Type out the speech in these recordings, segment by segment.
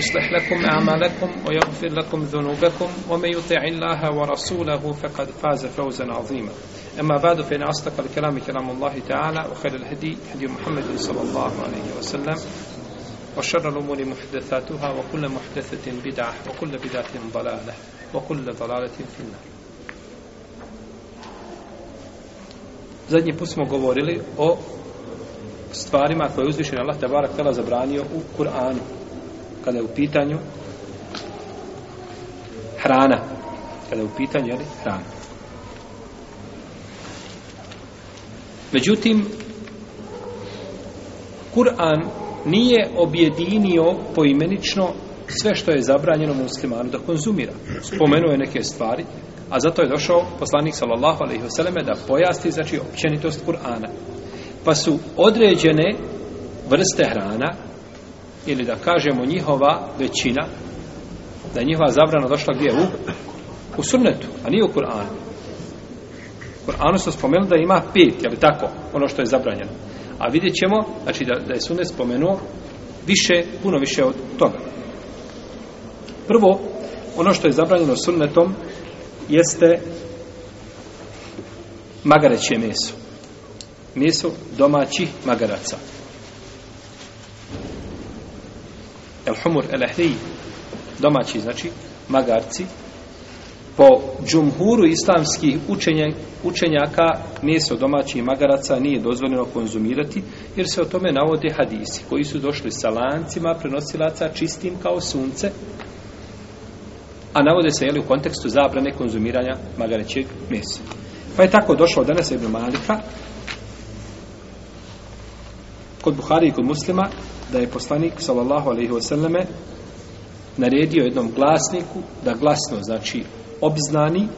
يصلح لكم أعمالكم ويغفر لكم ذنوبكم ومن يطع الله ورسوله فقد فاز فوزا عظيما أما بعد فإن أصدق الكلام كلام الله تعالى وخير الهدي هدي محمد صلى الله عليه وسلم وشر الأمور محدثاتها وكل محدثة بدعة وكل بدعة ضلالة وكل ضلالة في النار Zadnji put smo govorili o stvarima koje je uzvišen Allah Tebara Tela zabranio u Kur'anu. kada je u pitanju hrana. Kada je u pitanju, jel, hrana. Međutim, Kur'an nije objedinio poimenično sve što je zabranjeno muslimanu da konzumira. Spomenuo je neke stvari, a zato je došao poslanik sallallahu alaihi vseleme da pojasti, znači, općenitost Kur'ana. Pa su određene vrste hrana ili da kažemo njihova većina da je njihova zabrana došla gdje u u sunnetu, a nije u Kur'anu u Kur'anu se spomenu da ima pet, je li tako, ono što je zabranjeno a vidjet ćemo, znači da, da je sunnet spomenuo više, puno više od toga prvo, ono što je zabranjeno sunnetom jeste magareće meso meso domaćih magaraca El humur el ehliji, domaći, znači, magarci, po džumhuru islamskih učenja, učenjaka meso domaćih magaraca nije dozvoljeno konzumirati, jer se o tome navode hadisi, koji su došli sa lancima prenosilaca čistim kao sunce, a navode se, jeli, u kontekstu zabrane konzumiranja magarećeg mesa. Pa je tako došlo danas Ibn Malika, kod Buhari i kod muslima, da je poslanik sallallahu alejhi ve selleme naredio jednom glasniku da glasno znači obznani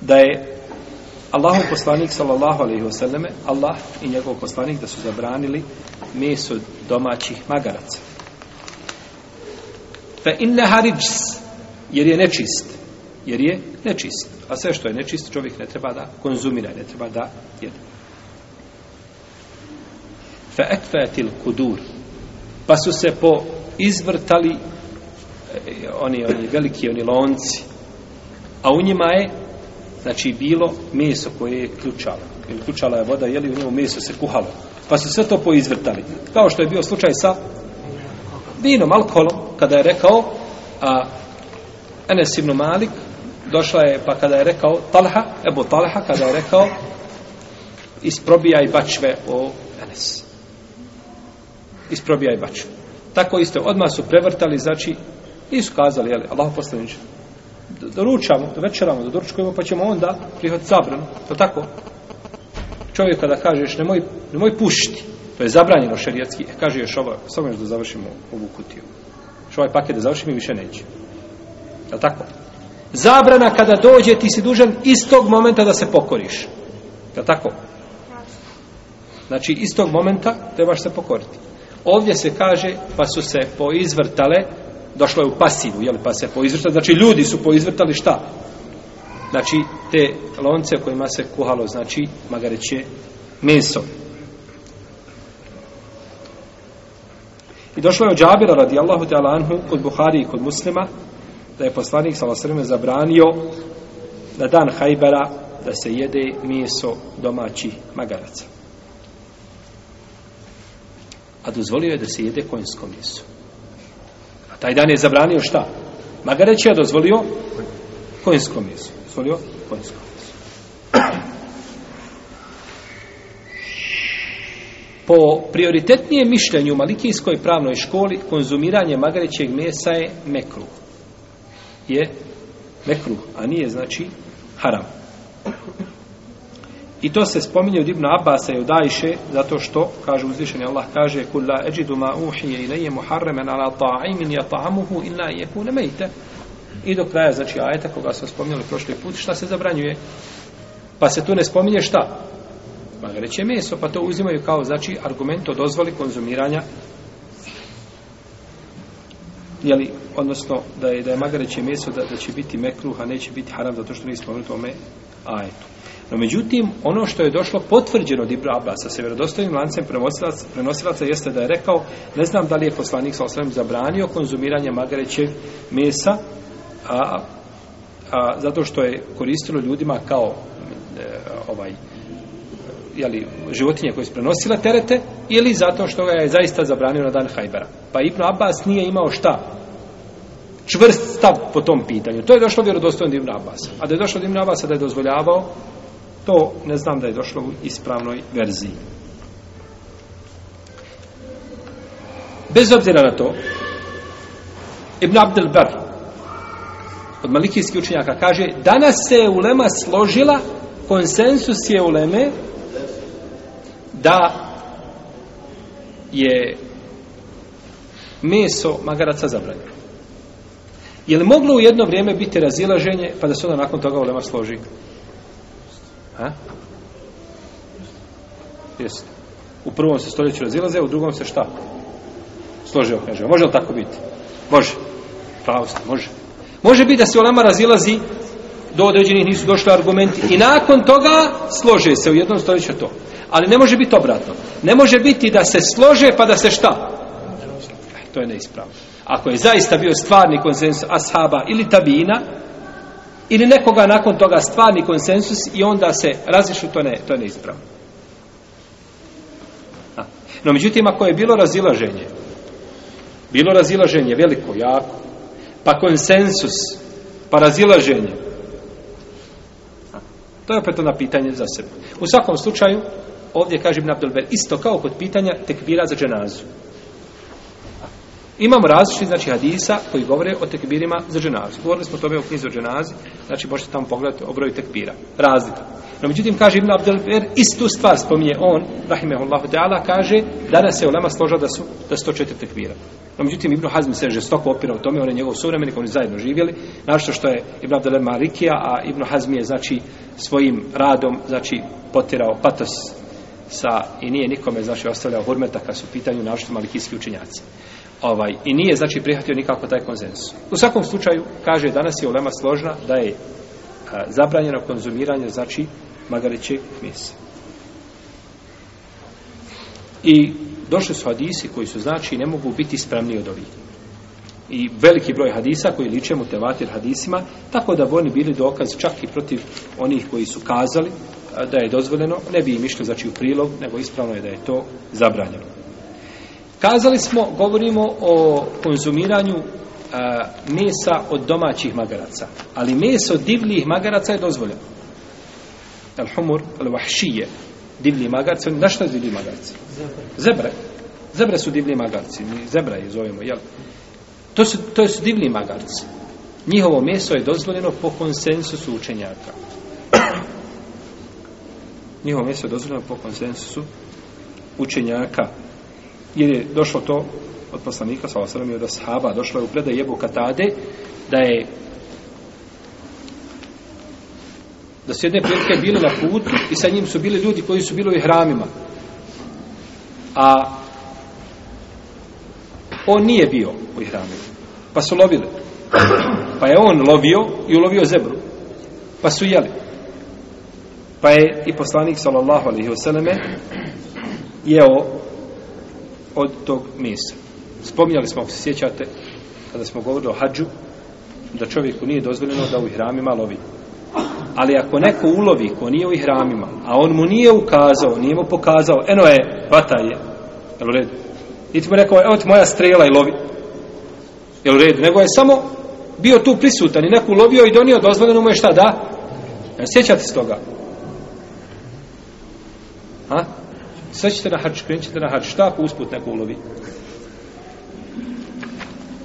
da je Allahov poslanik sallallahu alejhi ve selleme Allah i njegov poslanik da su zabranili meso domaćih magaraca. Fa inna harijs jer je nečist jer je nečist a sve što je nečist čovjek ne treba da konzumira ne treba da jede fa'atfatil kudur pa su se po izvrtali eh, oni oni veliki oni lonci a u njima je znači bilo meso koje je ključalo jer ključala je voda jeli u njemu meso se kuhalo pa su sve to poizvrtali kao što je bio slučaj sa vinom alkoholom kada je rekao a Enes ibn Malik došla je pa kada je rekao Talha, Ebu Talha kada je rekao isprobijaj bačve o Enesu isprobijaj baču. Tako isto, odmah su prevrtali, znači, nisu kazali, jel, Allah poslaniče, doručamo, večeramo, doručkujemo, pa ćemo onda prihod zabranu, to tako? Čovjek kada kažeš, nemoj, nemoj pušiti, to je zabranjeno šerijetski, e, kaže još ovo, samo još da završimo ovu kutiju. Još ovaj paket da završim i više neće. Je tako? Zabrana kada dođe, ti si dužan istog momenta da se pokoriš. Je tako? Znači, istog momenta trebaš se pokoriti. Ovdje se kaže, pa su se poizvrtale, došlo je u pasivu, jel, pa se poizvrtale, znači ljudi su poizvrtali šta? Znači, te lonce kojima se kuhalo, znači, magareće, meso. I došlo je od Džabira, radi Allahu te Alanhu, kod Buhari i kod muslima, da je poslanik sa Losrme zabranio na dan Hajbara da se jede meso domaćih magaraca a dozvolio je da se jede konjsko meso. A taj dan je zabranio šta? Magareć je dozvolio konjsko meso. Dozvolio konjsko meso. Po prioritetnijem mišljenju Malikijskoj pravnoj školi konzumiranje magarećeg mesa je mekru. Je mekru, a nije znači haram. I to se spominje od Ibn Abasa i od Ajše, zato što, kaže uzvišeni Allah, kaže قُلْ لَا أَجِدُ مَا أُوحِيَ إِلَيَّ مُحَرَّمًا عَلَى طَعِيمٍ يَطَعَمُهُ إِلَّا يَكُونَ مَيْتَ I do kraja, znači, ajeta koga smo spominjali prošli put, šta se zabranjuje? Pa se tu ne spominje šta? Pa reće meso, pa to uzimaju kao, znači, argument o dozvoli konzumiranja jeli, odnosno, da je, da je magareće meso, da, da će biti mekruha, neće biti haram, zato što nije spomenuto ome ajetu. No međutim, ono što je došlo potvrđeno od Ibra Abasa sa vjerodostojnim lancem prenosilaca, prenosilaca jeste da je rekao, ne znam da li je poslanik sa osvrame zabranio konzumiranje magarećeg mesa, a, a, zato što je koristilo ljudima kao e, ovaj jeli, životinje koje su prenosile terete, ili zato što ga je zaista zabranio na dan Hajbera. Pa Ibn Abbas nije imao šta čvrst stav po tom pitanju. To je došlo vjerodostojno od Ibn Abbas. A da je došlo od Ibn Abbas da je dozvoljavao To ne znam da je došlo u ispravnoj verziji. Bez obzira na to, Ibn Abdel Bar, od malikijskih učenjaka, kaže danas se je ulema složila, konsensus je uleme, da je meso magaraca zabranjeno. Je li moglo u jedno vrijeme biti razilaženje, pa da se onda nakon toga ulema složi? Ha? Jeste. U prvom se stoljeću razilaze, u drugom se šta? Složio, kaže. Može li tako biti? Može. Pravo ste, može. Može biti da se olama razilazi, do određenih nisu došli argumenti i nakon toga slože se u jednom stoljeću to. Ali ne može biti obratno. Ne može biti da se slože pa da se šta? E, to je neispravno. Ako je zaista bio stvarni konsensus ashaba ili tabina, ili nekoga nakon toga stvarni konsensus i onda se razišu, to ne, to ne ispravno. No, međutim, ako je bilo razilaženje, bilo razilaženje veliko, jako, pa konsensus, pa razilaženje, to je opet onda pitanje za sebe. U svakom slučaju, ovdje kažem na isto kao kod pitanja tekbira za dženazu. Imamo različit, znači, hadisa koji govore o tekbirima za dženazu. Govorili smo o tome u knjizu o dženazi, znači, možete tamo pogledati o broju tekbira. Razlika. No, međutim, kaže Ibn Abdelver, istu stvar spominje on, rahimehullahu ta'ala, kaže, danas se ulema složa da su, da su to četiri tekbira. No, međutim, Ibn Hazmi se žestoko opira u tome, on je njegov suvremenik, oni zajedno živjeli, našto što je Ibn Abdelver Marikija, a Ibn Hazmi je, znači, svojim radom, znači, potirao patos sa, i nije nikome, znači, ostavljao hurmeta kad su pitanju našto malikijski učinjaci ovaj i nije znači prihvatio nikako taj konsenzus. U svakom slučaju kaže danas je ulema složna da je a, zabranjeno konzumiranje znači magareće mesa. I došli su hadisi koji su znači ne mogu biti spremni od ovih. I veliki broj hadisa koji liče mu tevatir hadisima, tako da bi oni bili dokaz čak i protiv onih koji su kazali a, da je dozvoljeno, ne bi im išli znači u prilog, nego ispravno je da je to zabranjeno. Kazali smo, govorimo o konzumiranju a, e, mesa od domaćih magaraca. Ali meso divljih magaraca je dozvoljeno. Al humur, al vahšije. Divlji magarci, na što su divlji magarci? Zebre. Zebre su divlji magarci, mi zebra je zovemo, jel? To su, to su divlji magarci. Njihovo meso je dozvoljeno po konsensusu učenjaka. Njihovo meso je dozvoljeno po konsensusu učenjaka jer je došlo to od poslanika sa osrem i od ashaba došlo je u predaj jebu katade da je da su jedne prijatelje bili na putu i sa njim su bili ljudi koji su bili u hramima a on nije bio u hramima pa su lovili pa je on lovio i ulovio zebru pa su jeli pa je i poslanik sallallahu alaihi wasallam jeo od tog mesa. Spominjali smo, ako se sjećate, kada smo govorili o hađu, da čovjeku nije dozvoljeno da u ihramima lovi. Ali ako neko ulovi ko nije u ihramima, a on mu nije ukazao, nije mu pokazao, eno je, vata je, jel u redu? I ti mu rekao, evo ti moja strela i lovi. Jel u redu? Nego je samo bio tu prisutan i neko ulovio i donio dozvoljeno mu je šta da? Jel sjećate s toga? Ha? sad ćete na hač, krenut ćete na hač, šta ako usput neko ulovi?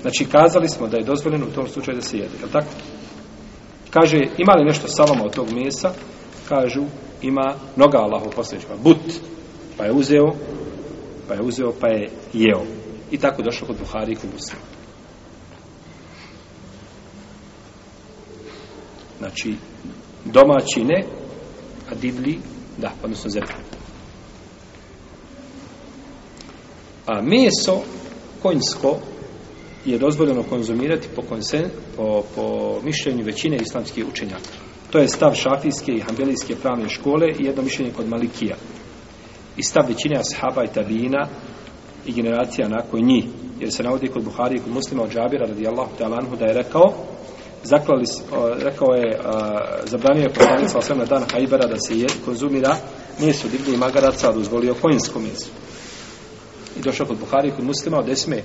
Znači, kazali smo da je dozvoljeno u tom slučaju da se jede, je tako? Kaže, ima li nešto salama od tog mesa? Kažu, ima noga Allahov posljednjima, but, pa je uzeo, pa je uzeo, pa je jeo. I tako došlo kod Buhari i kod Muslima. Znači, domaći ne, a divlji, da, odnosno zemlji. A meso konjsko je dozvoljeno konzumirati po, konsen, po, po mišljenju većine islamskih učenjaka. To je stav šafijske i hambelijske pravne škole i jedno mišljenje kod Malikija. I stav većine ashaba i tabijina i generacija nakon njih. Jer se navodi kod Buhari i kod muslima od Džabira radijallahu talanhu da je rekao zaklali, rekao je zabranio je poslanica osvrme dan Hajbera da se je, konzumira meso divlje i magaraca, dozvolio konjsko meso. I došao kod Buhari kod muslima od Esme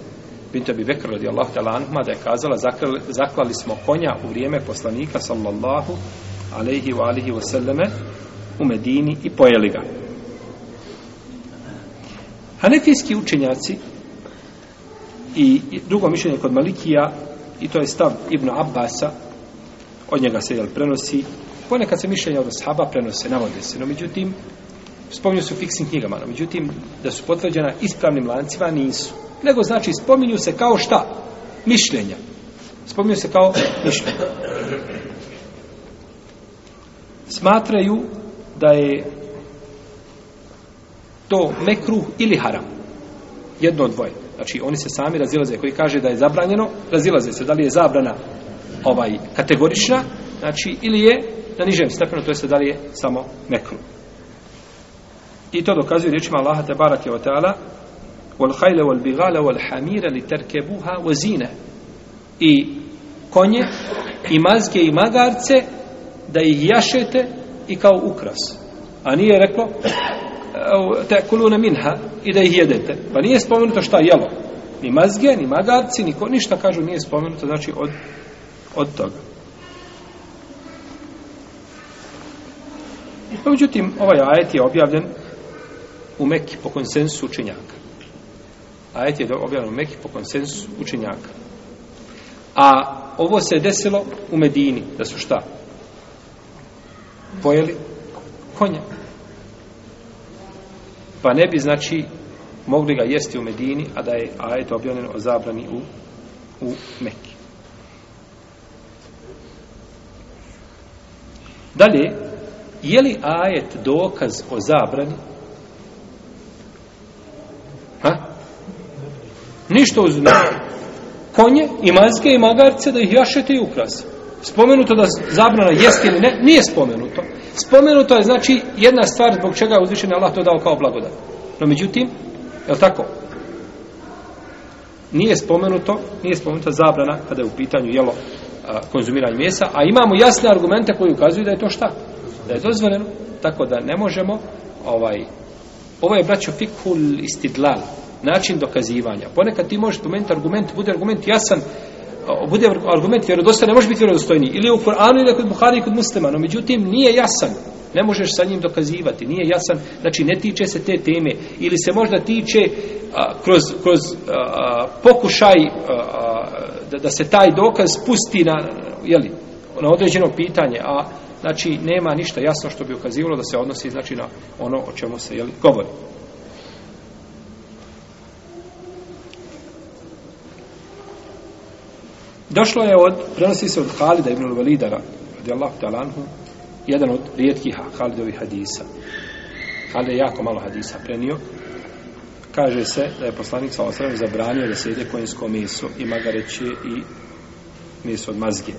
Binta bi Bekr radijallahu ta'ala anhuma da je kazala zaklali, zaklali smo konja u vrijeme poslanika sallallahu alaihi wa alihi wa sallame u Medini i pojeli ga. Hanefijski učenjaci i drugo mišljenje kod Malikija i to je stav Ibn Abbasa od njega se jel, prenosi ponekad se mišljenja od sahaba prenose, navode se no međutim spominju se u fiksnim knjigama, no međutim, da su potvrđena ispravnim lancima, nisu. Nego znači, spominju se kao šta? Mišljenja. Spominju se kao mišljenja. Smatraju da je to mekruh ili haram. Jedno od dvoje. Znači, oni se sami razilaze. Koji kaže da je zabranjeno, razilaze se. Da li je zabrana ovaj kategorična, znači, ili je na nižem stepenu, to je da li je samo mekruh. I to dokazuje riječima Allaha te barake wa ta'ala wal hajle wal bigale wal hamire li terkebuha wa zine i konje i mazge i magarce da ih jašete i kao ukras. A nije reklo te kulune minha i da ih jedete. Pa nije spomenuto šta jelo. Ni mazge, ni magarci, niko, ništa kažu nije spomenuto znači od, od toga. Međutim, ovaj ajet je objavljen u Mekki po konsensu učenjaka. Ajet je objavljen u Mekki po konsensu učenjaka. A ovo se je desilo u Medini, da su šta? Pojeli konja. Pa ne bi, znači, mogli ga jesti u Medini, a da je ajet objavljen o zabrani u, u Mekki. Dalje, je li ajet dokaz o zabrani ništa uzmanje. Konje, i manjske, i magarce, da ih jašete i ukras. Spomenuto da zabrana jest ili ne, nije spomenuto. Spomenuto je, znači, jedna stvar zbog čega je uzvišen Allah to dao kao blagodat. No, međutim, je tako? Nije spomenuto, nije spomenuta zabrana kada je u pitanju jelo a, konzumiranje mjesa, a imamo jasne argumente koji ukazuju da je to šta? Da je to zvoreno. Tako da ne možemo, ovaj, ovo je braćo fikul istidlal, način dokazivanja. Ponekad ti možeš pomenuti argument, bude argument jasan, bude argument vjerodostan, ne može biti vjerodostojni. Ili u Koranu, ili kod Buhari, ili kod muslima, no međutim nije jasan. Ne možeš sa njim dokazivati, nije jasan, znači ne tiče se te teme. Ili se možda tiče a, kroz, kroz a, a, pokušaj a, a, da, da se taj dokaz pusti na, jeli, na određeno pitanje, a znači nema ništa jasno što bi ukazivalo da se odnosi znači na ono o čemu se jeli, govori. Došlo je od, prenosi se od Halida ibn al-Validara, radi Allahu talanhu, jedan od rijetkih Halidovih hadisa. Halid je jako malo hadisa prenio. Kaže se da je poslanik sa osrame zabranio da se jede konjsko meso i magareće i meso od mazge.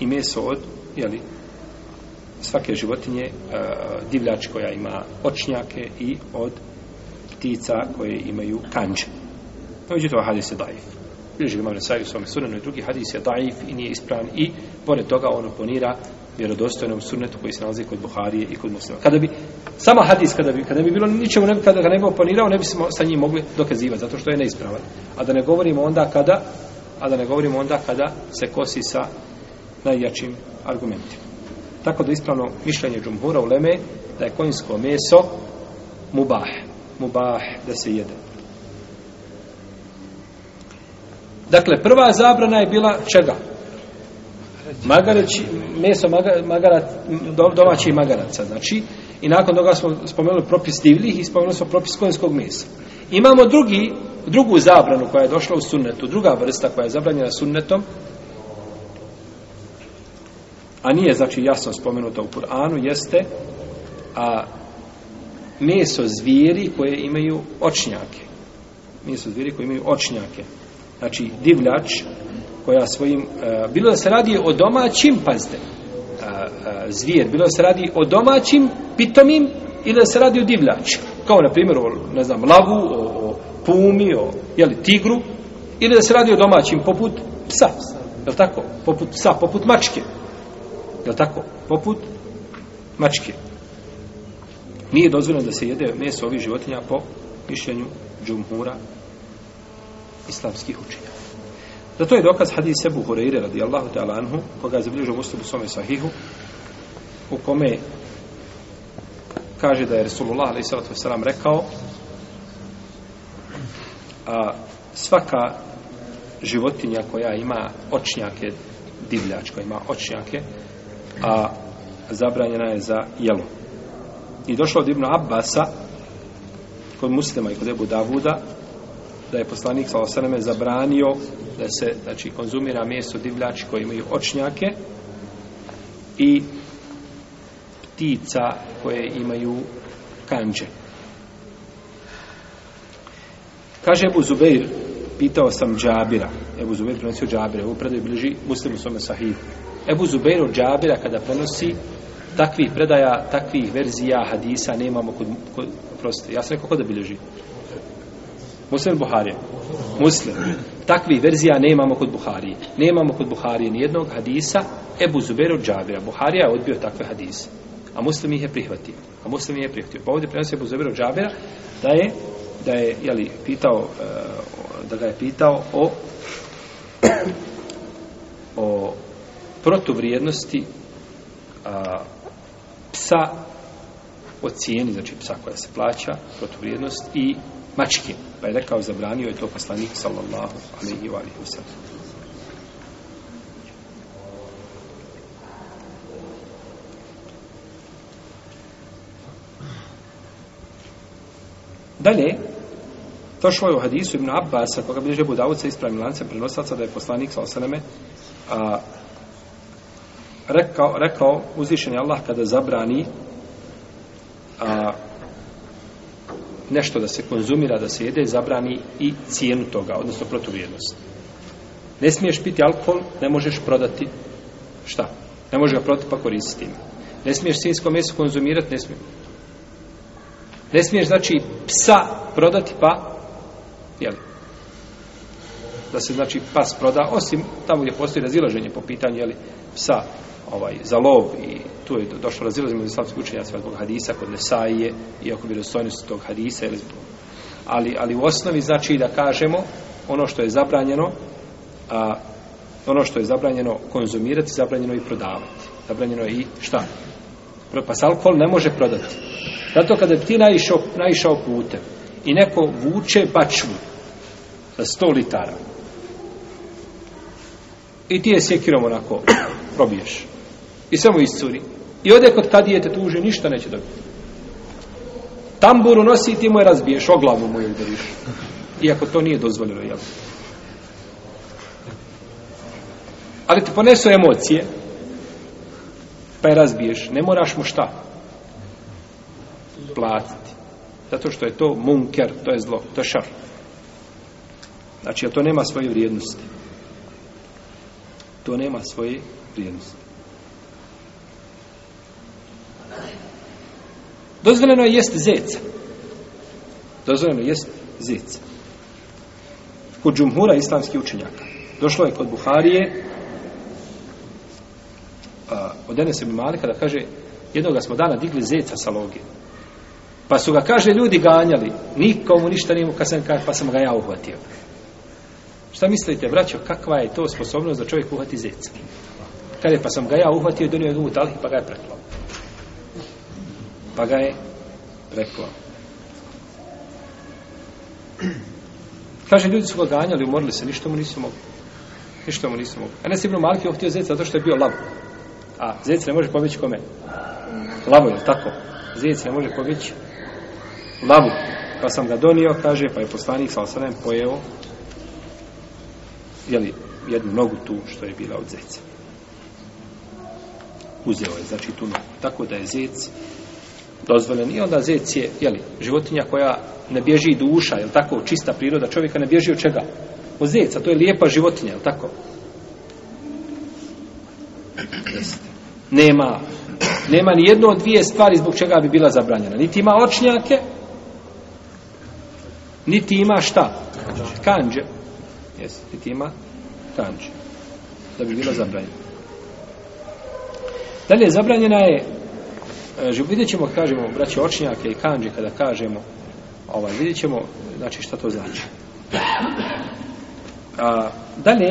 I meso od, jeli, svake životinje, e, divljač koja ima očnjake i od ptica koje imaju kanđe. Pa uđe to hadis je dajiv. Bilježi ga imam Nesari u svome sunenu i drugi hadis je daif i nije ispravan i pored toga on oponira vjerodostojnom sunnetu koji se nalazi kod Buharije i kod muslima. Kada bi, sama hadis kada bi, kada bi bilo ničemu, ne, kada ga ne bi oponirao, ne bismo sa njim mogli dokazivati, zato što je neispravan. A da ne govorimo onda kada, a da ne govorimo onda kada se kosi sa najjačim argumentima. Tako da ispravno mišljenje džumhura u Leme da je konjsko meso mubah, mubah da se jede. Dakle, prva zabrana je bila čega? Magareći, meso maga, magarac, do, domaći magaraca, znači. I nakon toga smo spomenuli propis divljih i spomenuli smo propis konjskog mesa. Imamo drugi, drugu zabranu koja je došla u sunnetu, druga vrsta koja je zabranjena sunnetom, a nije, znači, jasno spomenuto u Kur'anu, jeste a, meso zvijeri koje imaju očnjake. Meso zvijeri koje imaju očnjake. Očnjake znači divljač koja svojim e, bilo da se radi o domaćim pazde e, e, zvijer bilo da se radi o domaćim pitomim ili da se radi o divljači kao na primjer o ne znam lavu o, o pumi o jeli, tigru ili da se radi o domaćim poput psa je tako poput psa poput mačke je tako poput mačke nije dozvoljeno da se jede meso ovih životinja po mišljenju džumhura islamskih učenja. Zato je dokaz hadis Ebu Hureyre radijallahu ta'ala anhu, koga je zabilježio muslim u svome sahihu, u kome kaže da je Resulullah alaihissalatu wasalam rekao a, svaka životinja koja ima očnjake, divljač koja ima očnjake, a zabranjena je za jelo. I došlo od Ibnu Abbasa kod muslima i kod Ebu Davuda da je poslanik sa osaneme zabranio da se znači, konzumira mjesto divljači koji imaju očnjake i ptica koje imaju kanđe. Kaže Ebu Zubeir, pitao sam Džabira, Ebu Zubeir prenosio Džabira, ovo predaj bliži muslim u svome sahiju. Ebu Zubeir od Džabira kada prenosi takvih predaja, takvih verzija hadisa nemamo kod, kod, prosti, ja sam rekao kod da bilježi. Muslim Buharija. Muslim. Takvi verzija nemamo kod Buharije. Nemamo kod Buharije nijednog hadisa Ebu Zubair od Džabira. Buharija je odbio takve hadise. A Muslim ih je prihvatio. A Muslim ih je prihvatio. Pa ovdje prenosi Ebu Zubair od Džabira da je, da je jeli, pitao eh, da ga je pitao o o protuvrijednosti a, psa o cijeni, znači psa koja se plaća, protuvrijednost i mačke. Pa je rekao, zabranio je to poslanik, sallallahu alaihi wa alaihi wa Dalje, to šlo je u hadisu Ibn Abbas, a koga bliže Budavuca ispravim lance prenosaca da je poslanik sa osaneme a, rekao, rekao uzvišen je Allah kada zabrani a, nešto da se konzumira, da se jede, zabrani i cijenu toga, odnosno protuvrijednost. Ne smiješ piti alkohol, ne možeš prodati šta? Ne možeš ga prodati pa koristiti. Ne smiješ sinjsko meso konzumirati, ne smiješ. Ne smiješ, znači, psa prodati pa, jel? Da se, znači, pas proda, osim tamo gdje postoji razilaženje po pitanju, jel? Psa ovaj za lov i tu je došlo razilazimo iz islamskih učenjaka zbog hadisa kod Nesaije i oko vjerodostojnosti tog hadisa ili ali ali u osnovi znači da kažemo ono što je zabranjeno a ono što je zabranjeno konzumirati zabranjeno i prodavati zabranjeno je i šta pa alkohol ne može prodati zato kada je ptina išao, naišao putem i neko vuče bačvu za 100 litara i ti je sjekirom onako probiješ I samo iscuri. I ode kod kad dijete tuže, ništa neće dobiti. Tamburu nosi i ti mu je razbiješ, o glavu mu je udariš. Iako to nije dozvoljeno, jel? Ali ti ponesu emocije, pa je razbiješ. Ne moraš mu šta? Platiti. Zato što je to munker, to je zlo, to je šar. Znači, to nema svoje vrijednosti. To nema svoje vrijednosti. Dozvoljeno je jest zeca. Dozvoljeno je jest zeca. Kod džumhura islamskih učenjaka. Došlo je kod Buharije a, od Enes Ibn Malika da kaže jednoga smo dana digli zeca sa loge. Pa su ga, kaže, ljudi ganjali. Nikomu ništa nije mu kasen kaže, pa sam ga ja uhvatio. Šta mislite, braćo, kakva je to sposobnost da čovjek uhvati zeca? Kada je, pa sam ga ja uhvatio, donio je u talih, pa ga je preklao. Pa ga je rekao. Kaže, ljudi su ga ganjali, umorili se, ništa mu nisu mogli. Ništa mu nisu mogli. Enes Ibn Malik je ohtio zeca zato što je bio lav. A zec ne može pobjeći kome? Lavo, je tako? Zec ne može pobjeći lavu. Pa sam ga donio, kaže, pa je poslanik sa osanem pojeo jeli, jednu nogu tu što je bila od zeca. Uzeo je, znači, tu nogu. Tako da je zec dozvoljen. I onda zec je, jeli, životinja koja ne bježi duša, jel tako, čista priroda čovjeka, ne bježi od čega? Od zeca, to je lijepa životinja, jel tako? Nema, nema ni jedno od dvije stvari zbog čega bi bila zabranjena. Niti ima očnjake, niti ima šta? Kanđe. Jes, niti ima kanđe. Da bi bila zabranjena. Dalje, zabranjena je E, Živ, vidjet ćemo, kažemo, braće očnjake i kanđe, kada kažemo, ovaj, vidjet ćemo, znači, šta to znači. A, dalje,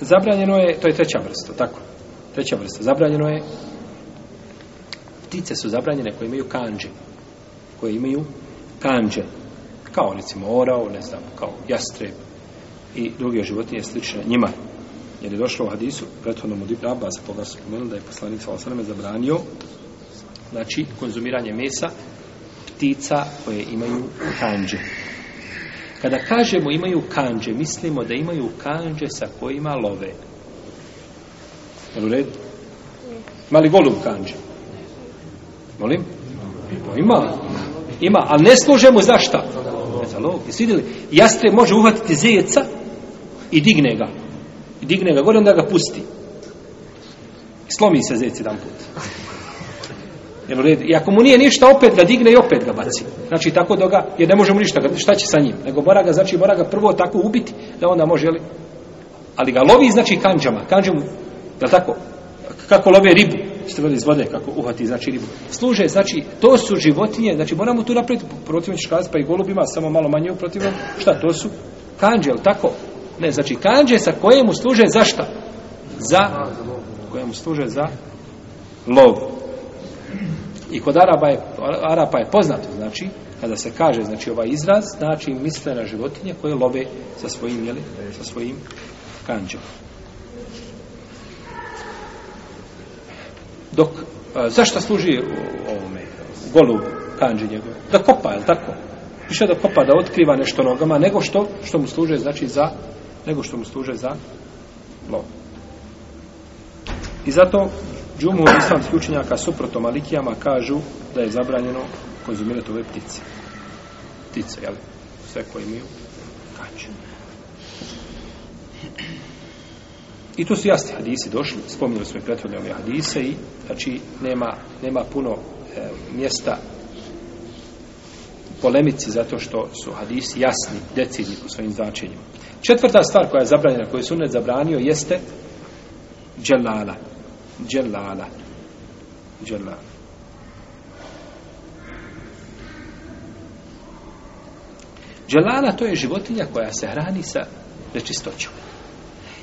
zabranjeno je, to je treća vrsta, tako, treća vrsta, zabranjeno je, ptice su zabranjene koje imaju kanđe, koje imaju kanđe, kao, recimo, orao, ne znam, kao jastreb i druge životinje slične njima. Njima. Jer je došlo u hadisu, prethodnom od Ibn Abbas, koga pa su pomenuli da je poslanik sa osaname zabranio, znači, konzumiranje mesa ptica koje imaju kanđe. Kada kažemo imaju kanđe, mislimo da imaju kanđe sa kojima love. Je u redu? Mali golub kanđe. Molim? Ima. Ima, ali ne služe mu za šta? Za lov. Jeste vidjeli? Jastre može uhvatiti zeca i digne ga. I digne ga gore, onda ga pusti. I slomi se zec jedan put. I ako mu nije ništa, opet ga digne i opet ga baci. Znači, tako da ga, jer ne možemo ništa, šta će sa njim? Nego mora ga, znači, mora ga prvo tako ubiti, da onda može, jeli? Ali ga lovi, znači, kanđama. Kanđama, da tako? Kako love ribu, ste veli iz vode, kako uhvati, znači, ribu. Služe, znači, to su životinje, znači, moramo tu napraviti, protiv ćeš kazati, pa i golubima, samo malo manje, protiv šta to su? Kanđe, tako? Ne, znači kanđe sa kojemu služe za šta? Za kojemu služe za lov. I kod Araba je, Arapa je poznato, znači, kada se kaže, znači, ovaj izraz, znači, misle na životinje koje love sa svojim, jeli, sa svojim kanđom. Dok, zašto služi ovome, golu kanđe njegove? Da kopa, je li tako? Više da kopa, da otkriva nešto nogama, nego što, što mu služe, znači, za nego što mu služe za lov. I zato džumu islamski učenjaka suprotno malikijama kažu da je zabranjeno konzumirati ove ptice. Ptice, jel? Sve koje imaju kaću. I to su jasni hadisi došli, spominjali smo i prethodne ove hadise i znači nema, nema puno e, mjesta polemici zato što su hadisi jasni, decidni po svojim značenjima. Četvrta stvar koja je zabranjena, koju je sunnet zabranio, jeste dželala. Dželala. Dželala. Dželala to je životinja koja se hrani sa nečistoćom.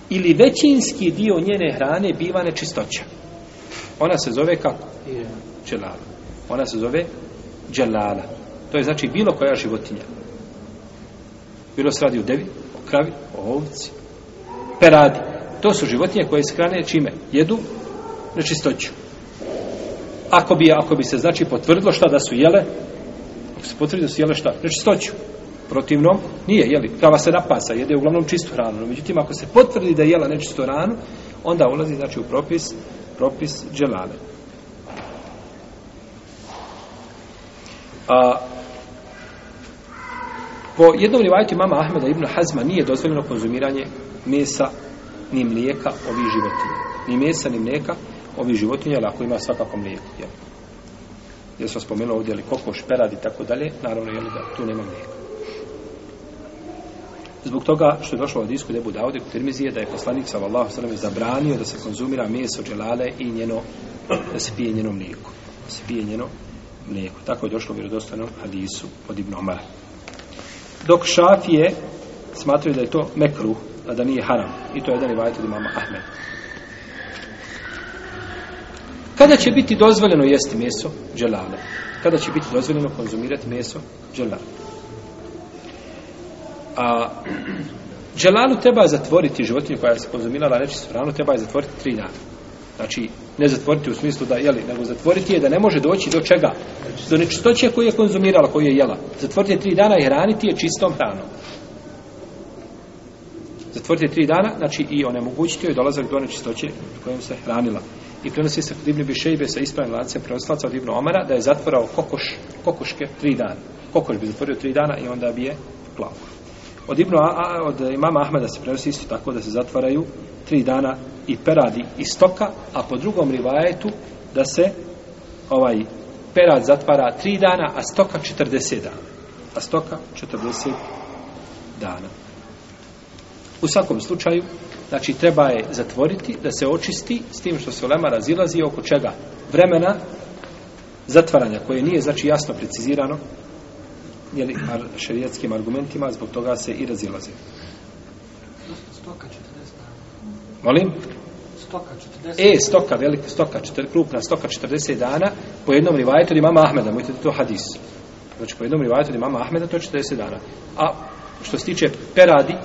Ili većinski dio njene hrane biva nečistoća. Ona se zove kako? Dželala. Ona se zove dželala. To je znači bilo koja životinja. Bilo se radi u devi, kravi, ovci, peradi. To su životinje koje se hrane čime? Jedu nečistoću. Ako bi, ako bi se znači potvrdilo šta da su jele, ako se potvrdilo da su jele šta? Nečistoću. Protivno, nije, jeli, krava se napasa, jede uglavnom čistu hranu. No, međutim, ako se potvrdi da je jela nečistu hranu, onda ulazi, znači, u propis, propis dželale. A, Po jednom rivajtu mama Ahmeda ibn Hazma nije dozvoljeno konzumiranje mesa ni mlijeka ovih životinja. Ni mesa ni mlijeka ovih životinja, ali ako ima svakako mlijeko. Jel? Jer sam spomenuo ovdje li kokoš, perad i tako dalje, naravno jel, da tu nema mlijeka. Zbog toga što je došlo od isku debu Daudi kod Tirmizije da je poslanik sa Allahom sallam zabranio da se konzumira meso dželale i njeno, da se pije njeno mlijeko. Da se pije njeno mlijeko. Tako je došlo u vjerodostanom hadisu od Ibn Omara dok šafije smatraju da je to mekruh, a da nije haram. I to je jedan rivajat od imama Ahmed. Kada će biti dozvoljeno jesti meso dželale? Kada će biti dozvoljeno konzumirati meso dželale? A dželalu treba zatvoriti životinju koja se konzumirala nečistu hranu, treba je zatvoriti tri dana. Znači, ne zatvoriti u smislu da, jeli, nego zatvoriti je da ne može doći do čega? Do nečistoće koju je konzumirala, koju je jela. Zatvoriti je tri dana i hraniti je čistom hranom. Zatvoriti je tri dana, znači i onemogućiti joj dolazak do nečistoće kojom se hranila. I prenosi se Ibn Bišejbe sa ispravim lancem preoslaca od Ibn Omara da je zatvorao kokoš, kokoške tri dana. Kokoš bi zatvorio tri dana i onda bi je klao. Od, Ibn, a, od imama Ahmeda se prenosi isto tako da se zatvaraju tri dana i peradi iz stoka, a po drugom rivajetu da se ovaj perad zatvara tri dana, a stoka 40 dana. A stoka 40 dana. U svakom slučaju, znači treba je zatvoriti, da se očisti s tim što se ulema razilazi oko čega vremena zatvaranja koje nije znači jasno precizirano jeli, ar, šerijetskim argumentima, zbog toga se i razilaze. Molim? Stoka 40 dana stoka, 40 E, stoka, velika stoka, četir, krupna stoka, 40 dana, po jednom rivajetu od imama Ahmeda, mojte to hadis. Znači, po jednom rivajetu od imama Ahmeda, to je 40 dana. A što se tiče peradi,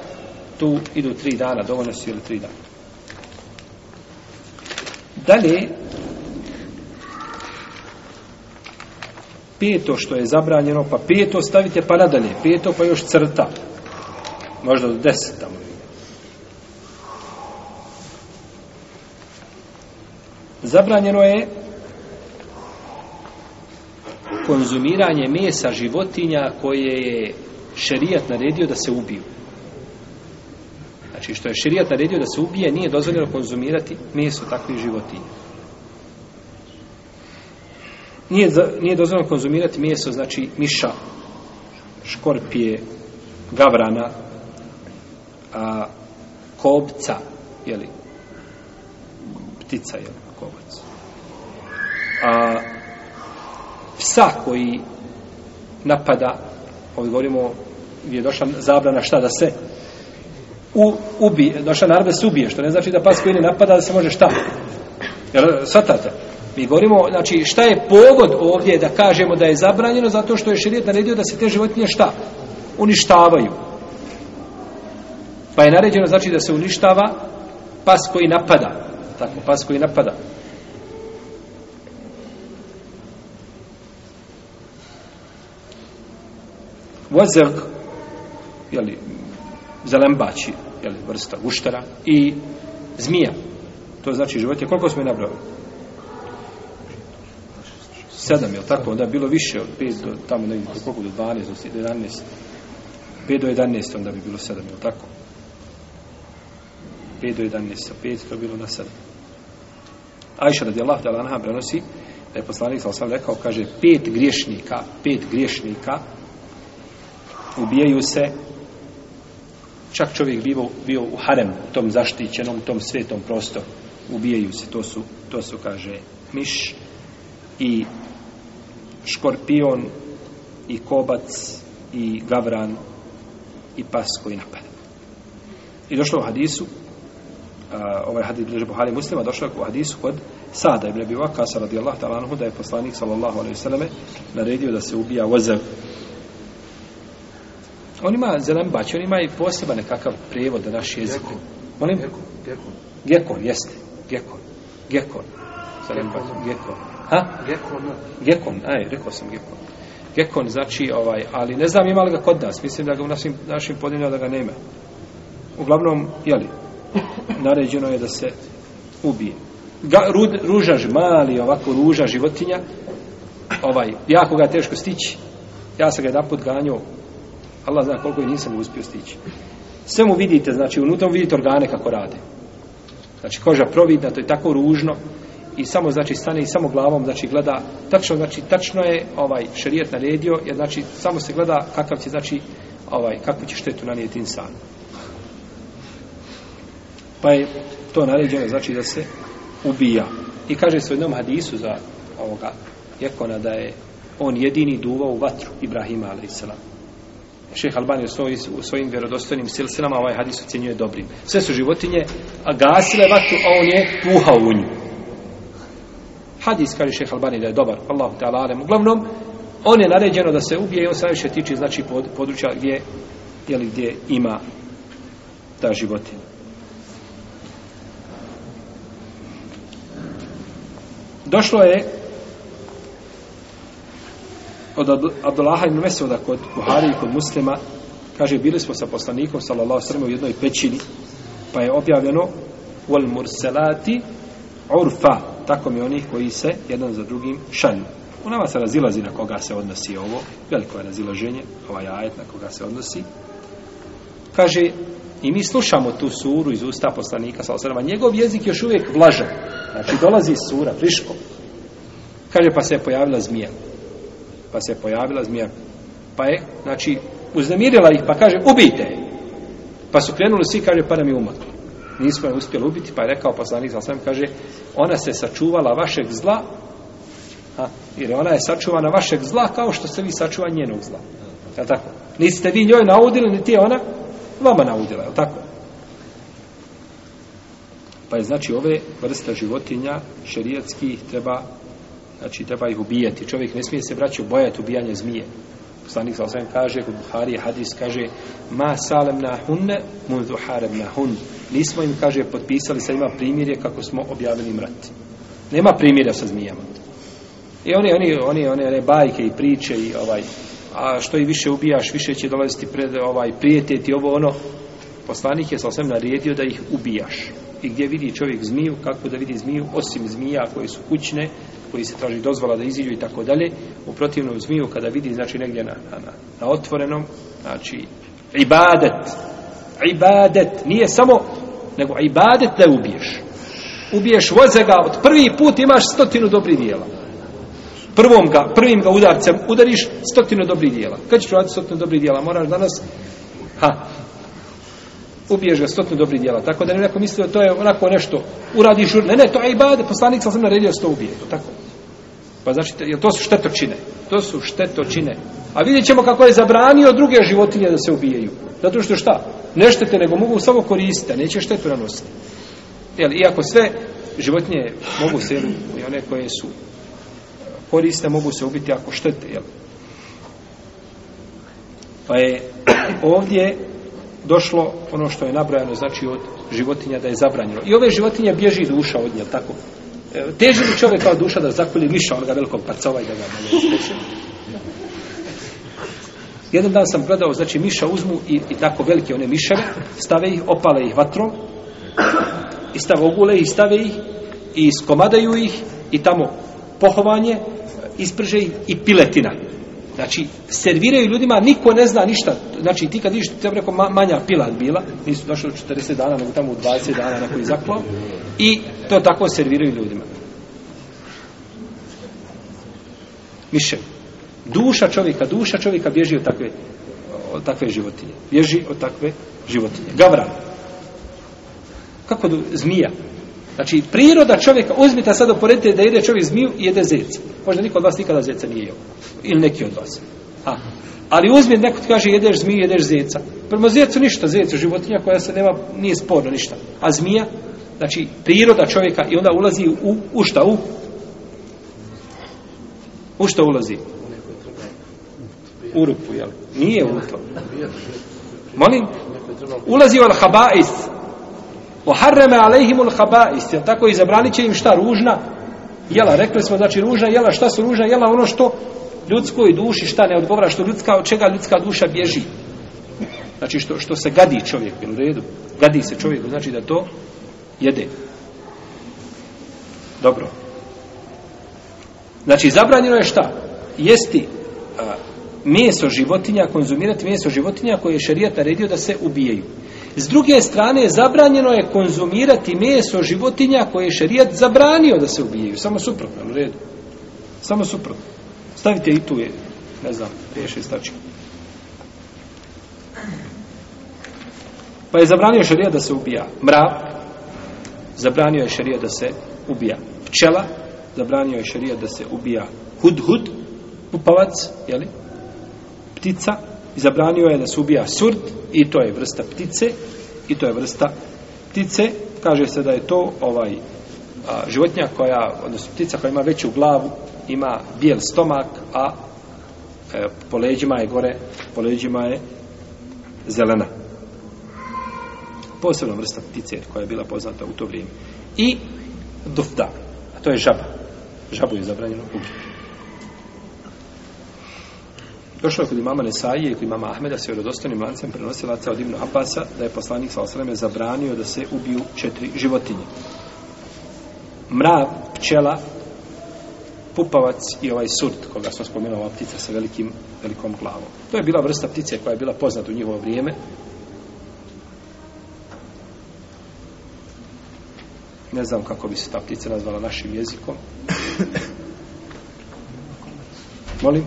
tu idu 3 dana, dovoljno su ili 3 dana. Dalje, peto što je zabranjeno, pa peto stavite pa nadalje, peto pa još crta, možda do deset tamo, zabranjeno je konzumiranje mesa životinja koje je šerijat naredio da se ubiju. Znači što je šerijat naredio da se ubije, nije dozvoljeno konzumirati meso takvih životinja. Nije, nije dozvoljeno konzumirati meso, znači miša, škorpije, gavrana, a, kobca, jeli, ptica, jeli a, psa koji napada, ovdje govorimo, je došla zabrana šta da se u, ubije, došla narada se ubije, što ne znači da pas koji ne napada da se može šta. Jer, svatate, mi govorimo, znači šta je pogod ovdje da kažemo da je zabranjeno zato što je širijet naredio da se te životinje šta? Uništavaju. Pa je naređeno znači da se uništava pas koji napada. Tako, pas koji napada. vozrk, jeli, zelembači, jeli, vrsta guštara, i zmija. To znači životinje. Koliko smo je nabrali? Sedam, je tako? Onda je bilo više od pet do, tamo ne vidim, koliko do dvanest, do jedanest. Pet do jedanest onda bi bilo sedam, je tako? Pet do jedanest, a pet to bilo na sedam. Ajša radi Allah, da lanha prenosi, da je poslanik sa osam rekao, kaže, pet griješnika, pet griješnika, ubijaju se čak čovjek bio, bio u harem u tom zaštićenom, tom svetom prostoru ubijaju se, to su, to su kaže miš i škorpion i kobac i gavran i pas koji napada i došlo u hadisu a, ovaj hadis bliže Buhari muslima došlo u hadisu kod Sada ibn Abi Vakasa radijallahu ta'ala anhu da je poslanik sallallahu alaihi sallame naredio da se ubija ozev On ima zelenbač, on ima i poseban nekakav prevod na naš jezik. Gekon. Molim? Gekon. Gekon, jeste. Gekon. Gekon. Zelenbač. Gekon. Ha? Gekon. Gekon, aj, rekao sam Gekon. Gekon znači, ovaj, ali ne znam ima li ga kod nas. Mislim da ga u našim, našim podinima da ga nema. Uglavnom, jeli, naređeno je da se ubije. Ga, ru, ružaž, mali ovako ruža životinja, ovaj, jako ga je teško stići. Ja sam ga jedan put ganjao Allah zna koliko je nisam uspio stići. Sve mu vidite, znači unutra mu vidite organe kako rade. Znači koža providna, to je tako ružno i samo znači stane i samo glavom znači gleda tačno znači tačno je ovaj šerijat naredio jer znači samo se gleda kakav će znači ovaj kakvu će štetu nanijeti insanu. Pa je to naređeno znači da se ubija. I kaže se u jednom hadisu za ovoga Jekona da je on jedini duvao u vatru Ibrahima alaihissalam. Šejh Albani u, svoj, u svojim vjerodostojnim silsilama ovaj hadis ocjenjuje dobrim. Sve su životinje a gasile vatru, a on je puhao u nju. Hadis kaže šejh Albani da je dobar, Allahu ta'ala alem. Uglavnom, on je naređeno da se ubije i on se najviše tiče znači, pod, područja gdje, jeli, gdje ima ta životinja. Došlo je od Abdullaha ibn Mesuda kod Buhari i kod muslima kaže bili smo sa poslanikom sallallahu sallam u jednoj pećini pa je objavljeno wal murselati urfa tako mi onih koji se jedan za drugim šalju u nama se razilazi na koga se odnosi ovo veliko je razilaženje ovaj ajet na koga se odnosi kaže i mi slušamo tu suru iz usta poslanika sallallahu sallam a njegov jezik još uvijek vlažan znači dolazi sura friško kaže pa se je pojavila zmija pa se pojavila zmija. Pa je, znači, uznemirila ih, pa kaže, ubijte. Pa su krenuli svi, kaže, pa nam je umaklo. Nismo je uspjeli ubiti, pa je rekao poslanik za sam, kaže, ona se sačuvala vašeg zla, a, jer ona je sačuvana vašeg zla kao što ste vi sačuva njenog zla. Je tako? Niste vi njoj naudili, niti je ona vama naudila, je tako? Pa je znači ove vrste životinja šerijetskih treba znači treba ih ubijati. Čovjek ne smije se braćo bojati ubijanja zmije. Poslanik sa osam kaže, kod Buhari hadis kaže, ma salem na hunne, mundu harem na hun. Nismo im, kaže, potpisali sa njima primjerje kako smo objavili mrat. Nema primjerja sa zmijama. I oni, oni, oni, one, one bajke i priče i ovaj, a što i više ubijaš, više će dolaziti pred ovaj prijetet i ovo ono. Poslanik je sa osam naredio da ih ubijaš. I gdje vidi čovjek zmiju, kako da vidi zmiju, osim zmija koje su kućne, koji se traži dozvola da iziđu i tako dalje, u protivnom zmiju kada vidi, znači, negdje na, na, na otvorenom, znači, ibadet, ibadet, nije samo, nego ibadet da ubiješ. Ubiješ voze ga, od prvi put imaš stotinu dobrih dijela. Prvom ga, prvim ga udarcem udariš stotinu dobrih dijela. Kad ćeš raditi stotinu dobrih dijela, moraš danas, ha, ubiješ ga stotinu dobrih dijela. Tako da ne neko mislio, to je onako nešto, uradiš, ne, ne, to je ibadet, poslanik sam sam naredio se to ubije. To, tako, Pa znači, jel to su štetočine? To su štetočine. A vidjet ćemo kako je zabranio druge životinje da se ubijaju. Zato što šta? Ne štete, nego mogu samo koristiti, a neće štetu nanositi. Jel, iako sve životinje mogu se, jel, i one koje su koriste, mogu se ubiti ako štete, jel? Pa je ovdje došlo ono što je nabrojano, znači, od životinja da je zabranjeno. I ove životinje bježi duša od nje, tako? teži li čovjek kao duša da zakulje miša onoga velikog parcova i da ga malo Jedan dan sam gledao, znači miša uzmu i, i tako velike one miševe, stave ih, opale ih vatrom, i stave ogule i stave ih, i skomadaju ih, i tamo pohovanje, isprže ih i piletina. Znači, serviraju ljudima, niko ne zna ništa. Znači, ti kad vidiš, te neko manja pila bila, nisu došli u 40 dana, nego tamo u 20 dana neko je zaklao, i to tako serviraju ljudima. Više, duša čovjeka, duša čovjeka bježi od takve, od takve životinje. Bježi od takve životinje. Gavra. Kako du, zmija, Znači, priroda čovjeka, uzmite sad oporedite da jede čovjek zmiju i jede zeca. Možda niko od vas nikada zeca nije jeo. Ili neki od vas. Aha. Ali uzmi, neko ti kaže, jedeš zmiju, jedeš zeca. Prvo zecu ništa, zecu životinja koja se nema, nije sporno ništa. A zmija, znači, priroda čovjeka i onda ulazi u, u šta? U, u šta ulazi? U rupu, jel? Nije u to. Molim? Ulazi u al-habais. Ulazi u al-habais. Oharreme alejhimul habais, jel tako i zabranit će im šta ružna jela, rekli smo znači ružna jela, šta su ružna jela, ono što ljudskoj duši šta ne odgovara, što ljudska, od čega ljudska duša bježi. Znači što, što se gadi čovjek, u redu, gadi se čovjeku, znači da to jede. Dobro. Znači zabranjeno je šta? Jesti a, meso životinja, konzumirati meso životinja koje je šarijat naredio da se ubijaju. S druge strane, zabranjeno je konzumirati meso životinja koje je šarijat zabranio da se ubijaju. Samo suprotno, u redu. Samo suprotno. Stavite i tu, je, ne znam, riješe stačke. Pa je zabranio šarijat da se ubija mrav, zabranio je šarijat da se ubija pčela, zabranio je šarijat da se ubija hudhud, pupavac, jeli, ptica, ptica, I zabranio je da se ubija surd i to je vrsta ptice i to je vrsta ptice kaže se da je to ovaj a, životnja koja, odnosno ptica koja ima veću glavu, ima bijel stomak, a e, po leđima je gore, po leđima je zelena. Posebna vrsta ptice koja je bila poznata u to vrijeme. I dufta, a to je žaba. Žabu je zabranjeno ubiti. Došlo je kod imama Nesaije i kod imama Ahmeda se vjerodostanim lancem prenosilaca od Ibnu Abasa da je poslanik sa osreme zabranio da se ubiju četiri životinje. Mrav, pčela, pupavac i ovaj surt, koga smo spomenuli, ova ptica sa velikim, velikom glavom. To je bila vrsta ptice koja je bila poznata u njihovo vrijeme. Ne znam kako bi se ta ptica nazvala našim jezikom. Molim?